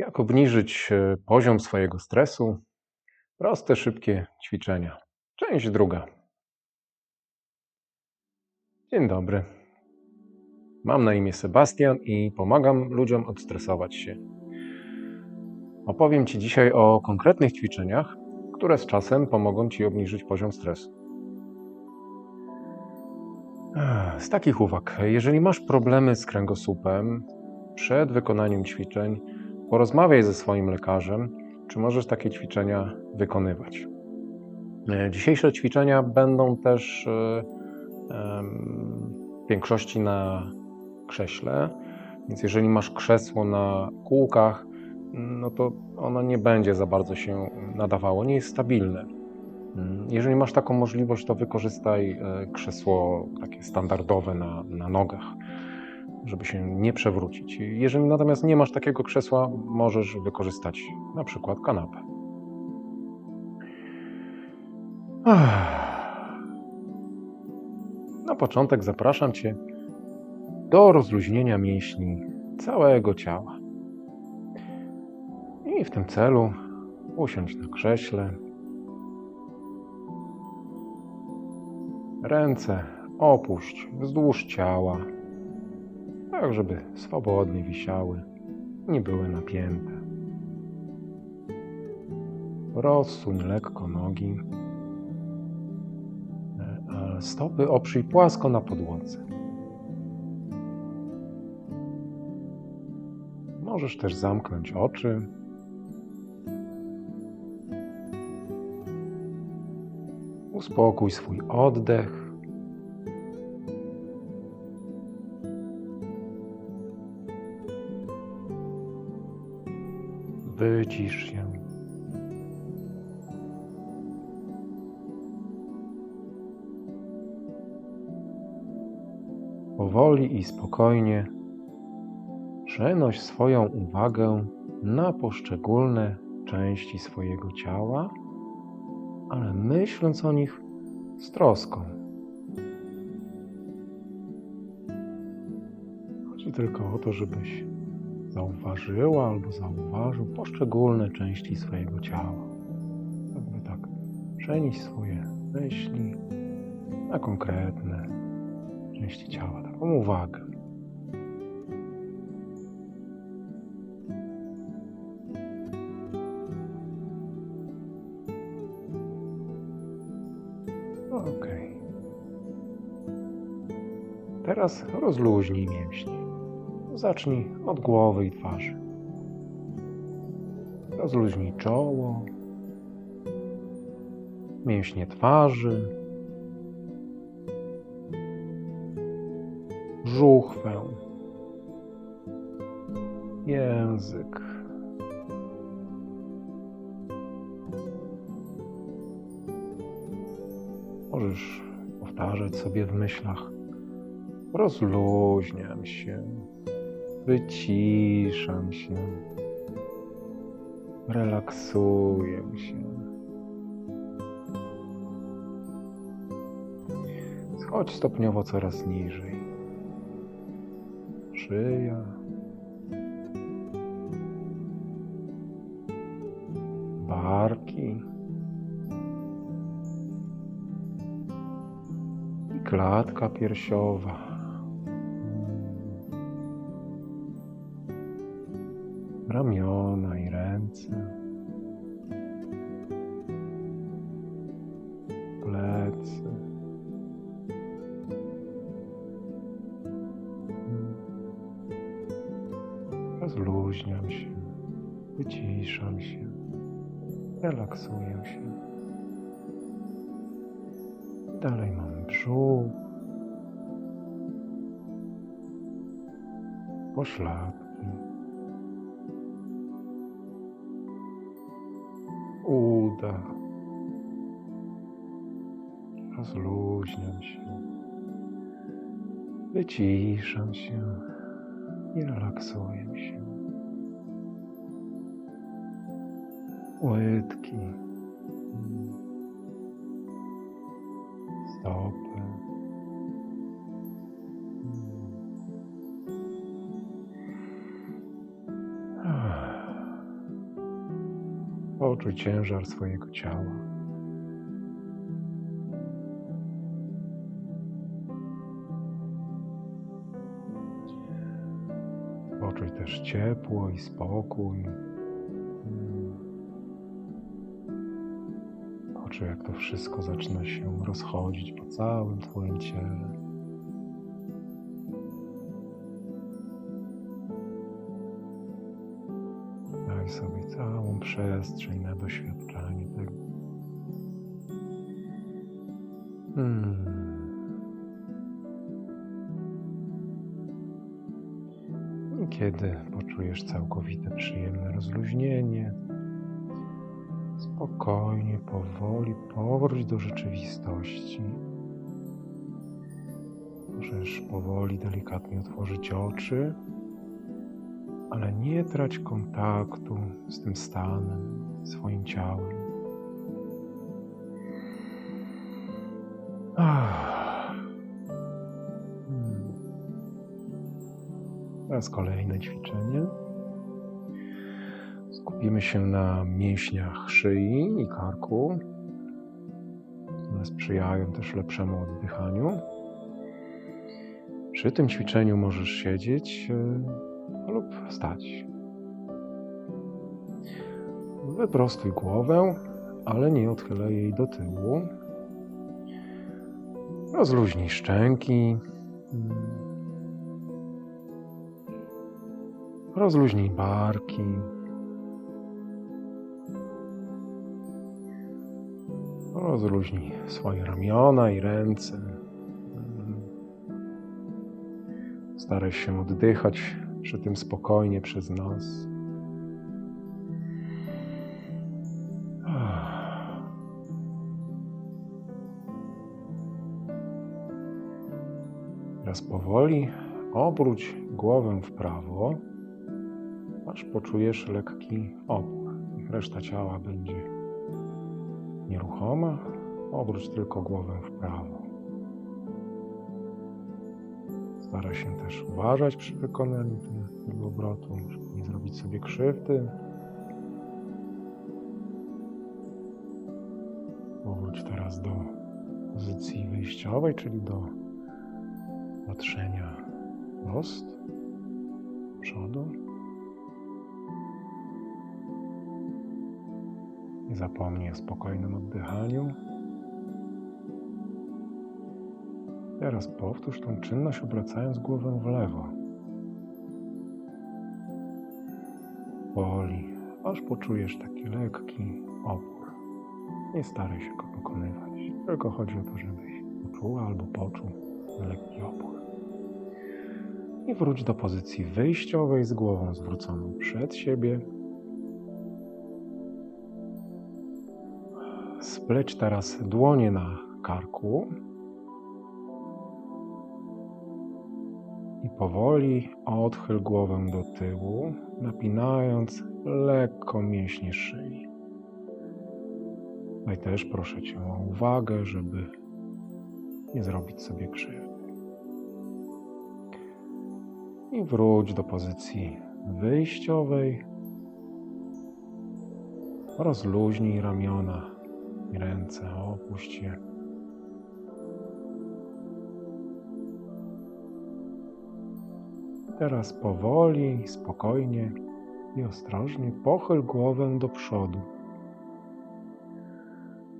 Jak obniżyć e, poziom swojego stresu? Proste, szybkie ćwiczenia. Część druga. Dzień dobry. Mam na imię Sebastian i pomagam ludziom odstresować się. Opowiem Ci dzisiaj o konkretnych ćwiczeniach, które z czasem pomogą Ci obniżyć poziom stresu. Z takich uwag, jeżeli masz problemy z kręgosłupem, przed wykonaniem ćwiczeń porozmawiaj ze swoim lekarzem, czy możesz takie ćwiczenia wykonywać. E, Dzisiejsze ćwiczenia będą też e, w większości na krześle, więc jeżeli masz krzesło na kółkach, no to ono nie będzie za bardzo się nadawało, nie jest stabilne. Mm, Jeżeli masz taką możliwość, to wykorzystaj e, krzesło takie standardowe na, na nogach, żeby się nie przewrócić. Jeżeli natomiast nie masz takiego krzesła, możesz wykorzystać na przykład kanapę. Na początek zapraszam Cię do rozluźnienia mięśni całego ciała. I w tym celu usiądź na krześle. Ręce opuść wzdłuż ciała, tak żeby swobodnie wisiały, nie były napięte. Rozsuń lekko nogi, a stopy oprzyj płasko na podłodze. Możesz też zamknąć oczy. Uspokój swój oddech. Wycisz się. Powoli i spokojnie przenoś swoją uwagę na poszczególne części swojego ciała, ale myśląc o nich z troską. Chodzi tylko o to, żebyś zauważyła albo zauważył poszczególne części swojego ciała. Jakby tak przenieść swoje myśli na konkretne części ciała, taką uwagę. Ok. Teraz rozluźnij mięśnie. Zacznij od głowy i twarzy. Rozluźnij czoło, mięśnie twarzy, żuchwę, język. Możesz powtarzać sobie w myślach. Rozluźniam się, wyciszam się, relaksuję się. Schodź stopniowo coraz niżej. Szyja. Barki. I klatka piersiowa. Ramiona i ręce. Plecy. Rozluźniam się, wyciszam się, relaksuję się. Dalej mam brzuch, pośladki, uda. Rozluźniam się, wyciszam się i relaksuję się. Łydki, stopy, Poczuj ciężar swojego ciała. Poczuj też ciepło i spokój. Poczuj, jak to wszystko zaczyna się rozchodzić po całym Twoim ciele. Przestrzeń na doświadczanie tego. Hmm. Kiedy poczujesz całkowite przyjemne rozluźnienie, spokojnie, powoli powróć do rzeczywistości. Możesz powoli, delikatnie otworzyć oczy, ale nie trać kontaktu z tym stanem, swoim ciałem. Hmm. Teraz kolejne ćwiczenie. Skupimy się na mięśniach szyi i karku. One sprzyjają też lepszemu oddychaniu. Przy tym ćwiczeniu możesz siedzieć e, lub stać. Wyprostuj głowę, ale nie odchylaj jej do tyłu. Rozluźnij szczęki. Rozluźnij barki. Rozluźnij swoje ramiona i ręce. Staraj się oddychać przy tym spokojnie przez nos. Teraz powoli obróć głowę w prawo, aż poczujesz lekki opór. Reszta ciała będzie nieruchoma. Obróć tylko głowę w prawo. Staraj się też uważać przy wykonaniu tego obrotu, żeby nie zrobić sobie krzywdy. Powróć teraz do pozycji wyjściowej, czyli do patrzenia prost, przodu. Nie zapomnij o spokojnym oddychaniu. Teraz powtórz tą czynność, obracając głowę w lewo. Powoli, aż poczujesz taki lekki opór. Nie staraj się go pokonywać, tylko chodzi o to, żebyś poczuła albo poczuł lekki opór. I wróć do pozycji wyjściowej z głową zwróconą przed siebie. Spleć teraz dłonie na karku powoli odchyl głowę do tyłu, napinając lekko mięśnie szyi. Tutaj też proszę Cię o uwagę, żeby nie zrobić sobie krzywdy. I wróć do pozycji wyjściowej. Rozluźnij ramiona i ręce, opuść je. Teraz powoli, spokojnie i ostrożnie pochyl głowę do przodu.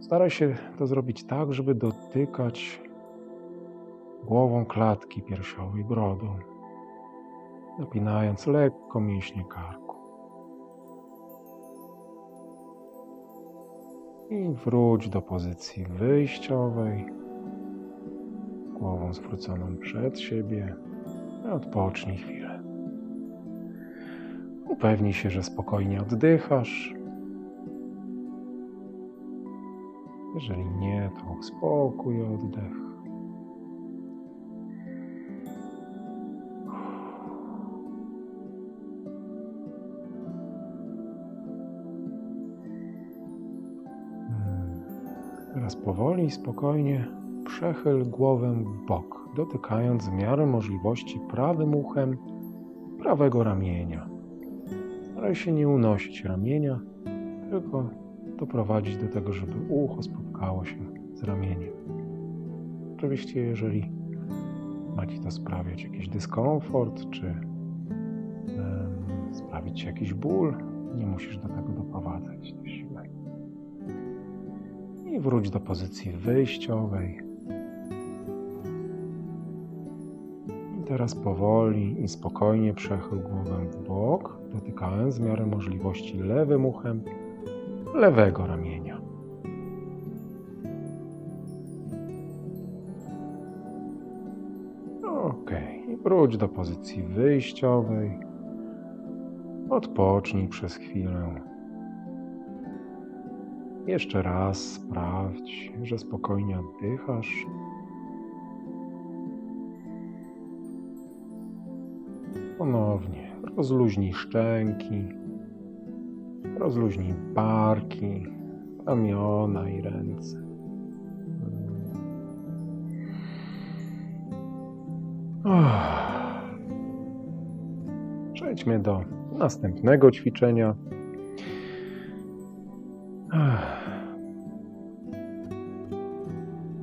Staraj się to zrobić tak, żeby dotykać głową klatki piersiowej brodą, napinając lekko mięśnie karku. I wróć do pozycji wyjściowej, głową zwróconą przed siebie. Odpocznij chwilę. Upewnij się, że spokojnie oddychasz. Jeżeli nie, to spokój oddech. Hmm. Teraz powoli spokojnie przechyl głowę w bok, dotykając w miarę możliwości prawym uchem prawego ramienia. Staraj się nie unosić ramienia, tylko doprowadzić do tego, żeby ucho spotkało się z ramieniem. Oczywiście, jeżeli ma Ci to sprawiać jakiś dyskomfort, czy sprawić Ci jakiś ból, nie musisz do tego doprowadzać do siły. I wróć do pozycji wyjściowej. Teraz powoli i spokojnie przechyl głowę w bok, dotykając w miarę możliwości lewym uchem lewego ramienia. Ok, wróć do pozycji wyjściowej. Odpocznij przez chwilę. Jeszcze raz sprawdź, że spokojnie oddychasz. Ponownie rozluźnij szczęki, rozluźnij barki, ramiona i ręce. Przejdźmy do następnego ćwiczenia.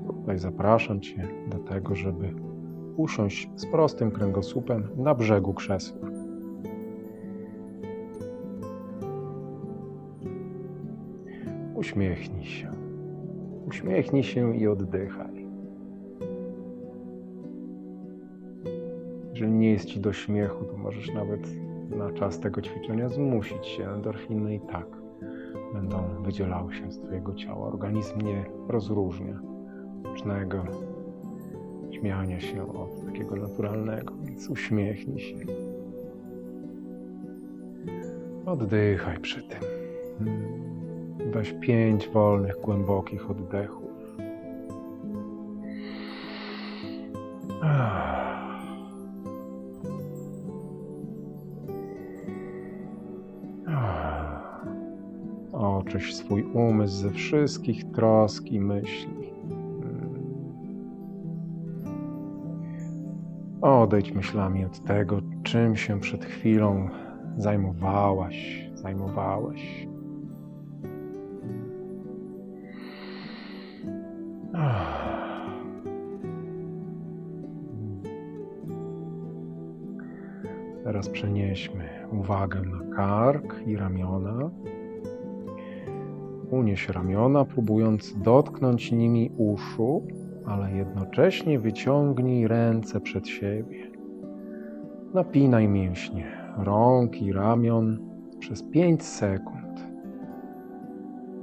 Tutaj zapraszam Cię do tego, żeby usiąść z prostym kręgosłupem na brzegu krzesła. Uśmiechnij się. Uśmiechnij się i oddychaj. Jeżeli nie jest Ci do śmiechu, to możesz nawet na czas tego ćwiczenia zmusić się. Endorfiny i tak będą wydzielały się z Twojego ciała. Organizm nie rozróżnia sztucznego śmiania się od takiego naturalnego, więc uśmiechnij się. Oddychaj przy tym. Weź pięć wolnych, głębokich oddechów. Oczyś swój umysł ze wszystkich trosk i myśli. Odejdź myślami od tego, czym się przed chwilą zajmowałaś, zajmowałeś. Teraz przenieśmy uwagę na kark i ramiona. Unieś ramiona, próbując dotknąć nimi uszu, ale jednocześnie wyciągnij ręce przed siebie. Napinaj mięśnie rąk i ramion przez 5 sekund.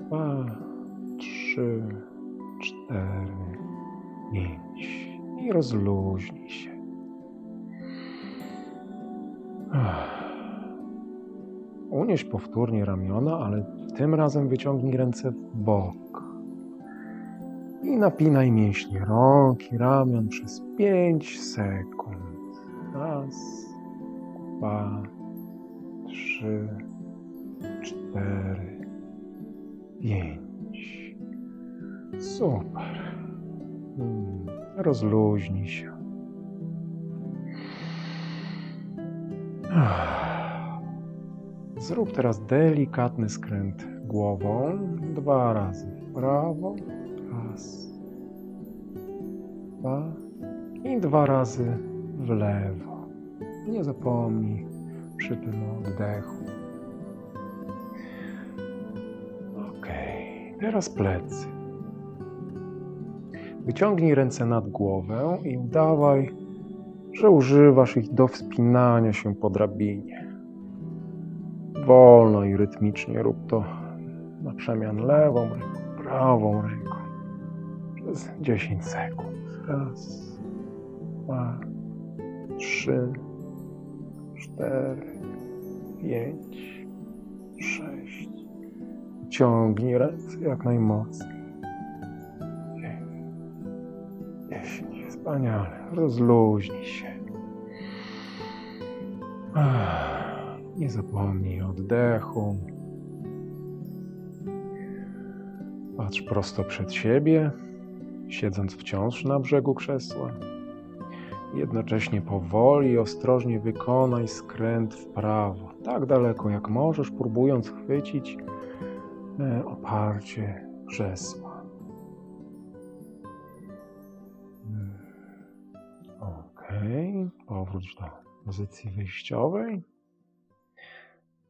Dwa, trzy, cztery, pięć. I rozluźnij się. Unieś powtórnie ramiona, ale tym razem wyciągnij ręce w bok. I napinaj mięśnie rąk i ramion przez 5 sekund. Raz, dwa, trzy, cztery, pięć. Super. Hmm, Rozluźnij się. Zrób teraz delikatny skręt głową. Dwa razy w prawo. Dwa i dwa razy w lewo. Nie zapomnij przy tym oddechu. Ok, teraz plecy. Wyciągnij ręce nad głowę i udawaj, że używasz ich do wspinania się po drabinie. Wolno i rytmicznie rób to na przemian lewą ręką, prawą ręką przez 10 sekund. Raz, dwa, trzy, cztery, pięć, sześć. Ciągnij ręce jak najmocniej. Dziesięć. Wspaniale. Rozluźnij się. Nie zapomnij oddechu. Patrz prosto przed siebie, siedząc wciąż na brzegu krzesła. Jednocześnie powoli i ostrożnie wykonaj skręt w prawo, tak daleko jak możesz, próbując chwycić e, oparcie krzesła. Mm. Okej, powróć do pozycji wyjściowej.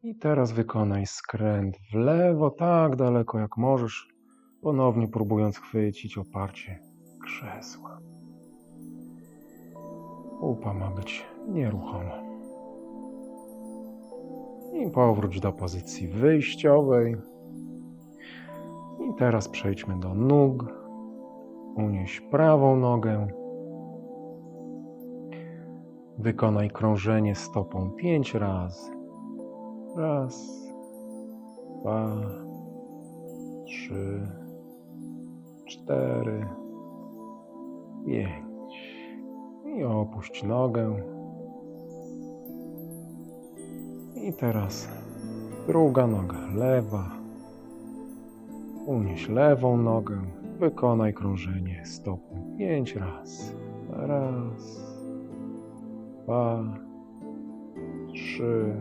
I teraz wykonaj skręt w lewo, tak daleko jak możesz, ponownie próbując chwycić oparcie krzesła. Pupa ma być nieruchoma. I powróć do pozycji wyjściowej. I teraz przejdźmy do nóg. Unieś prawą nogę. Wykonaj krążenie stopą pięć razy. Raz, dwa, trzy, cztery, pięć. I opuść nogę. I teraz druga noga, lewa. Unieś lewą nogę. Wykonaj krążenie stopą pięć razy. Raz, dwa, trzy,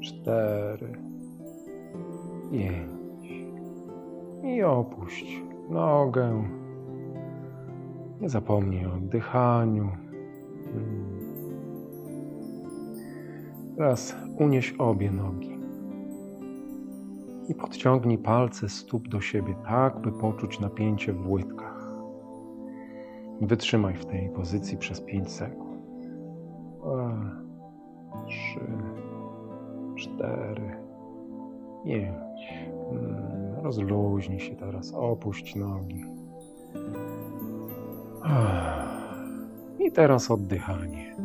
cztery, pięć i opuść nogę. Nie zapomnij o oddychaniu. Hmm. Teraz unieś obie nogi i podciągnij palce stóp do siebie, tak by poczuć napięcie w łydkach. Wytrzymaj w tej pozycji przez 5 sekund. 2, 3, 4, 5. Rozluźnij się teraz, opuść nogi. I teraz oddychanie.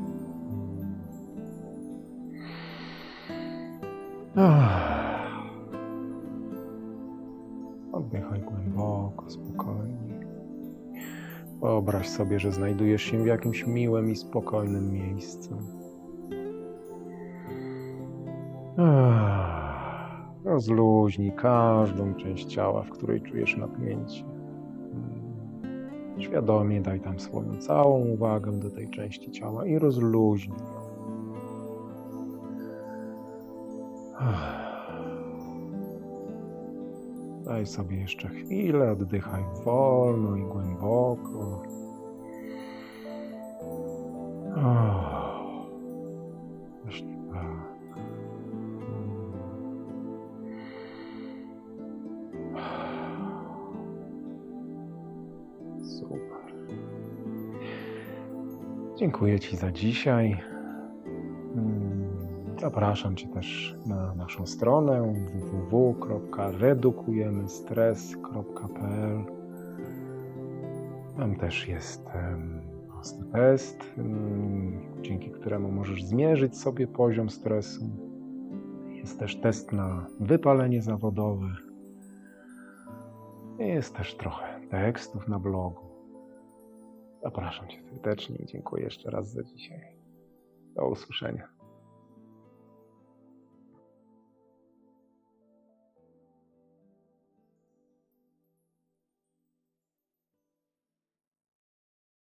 Oddychaj głęboko, spokojnie. Wyobraź sobie, że znajdujesz się w jakimś miłym i spokojnym miejscu. Rozluźnij każdą część ciała, w której czujesz napięcie. Świadomie daj tam swoją całą uwagę do tej części ciała i rozluźnij ją. Daj sobie jeszcze chwilę, oddychaj wolno i głęboko. Właśnie Dziękuję Ci za dzisiaj. Mm, Zapraszam Cię też na naszą stronę www.redukujemystres.pl. Tam też jest prosty test, em, dzięki któremu możesz zmierzyć sobie poziom stresu. Jest też test na wypalenie zawodowe. Jest też trochę tekstów na blogu. Zapraszam Cię serdecznie i dziękuję jeszcze raz za dzisiaj. Do usłyszenia.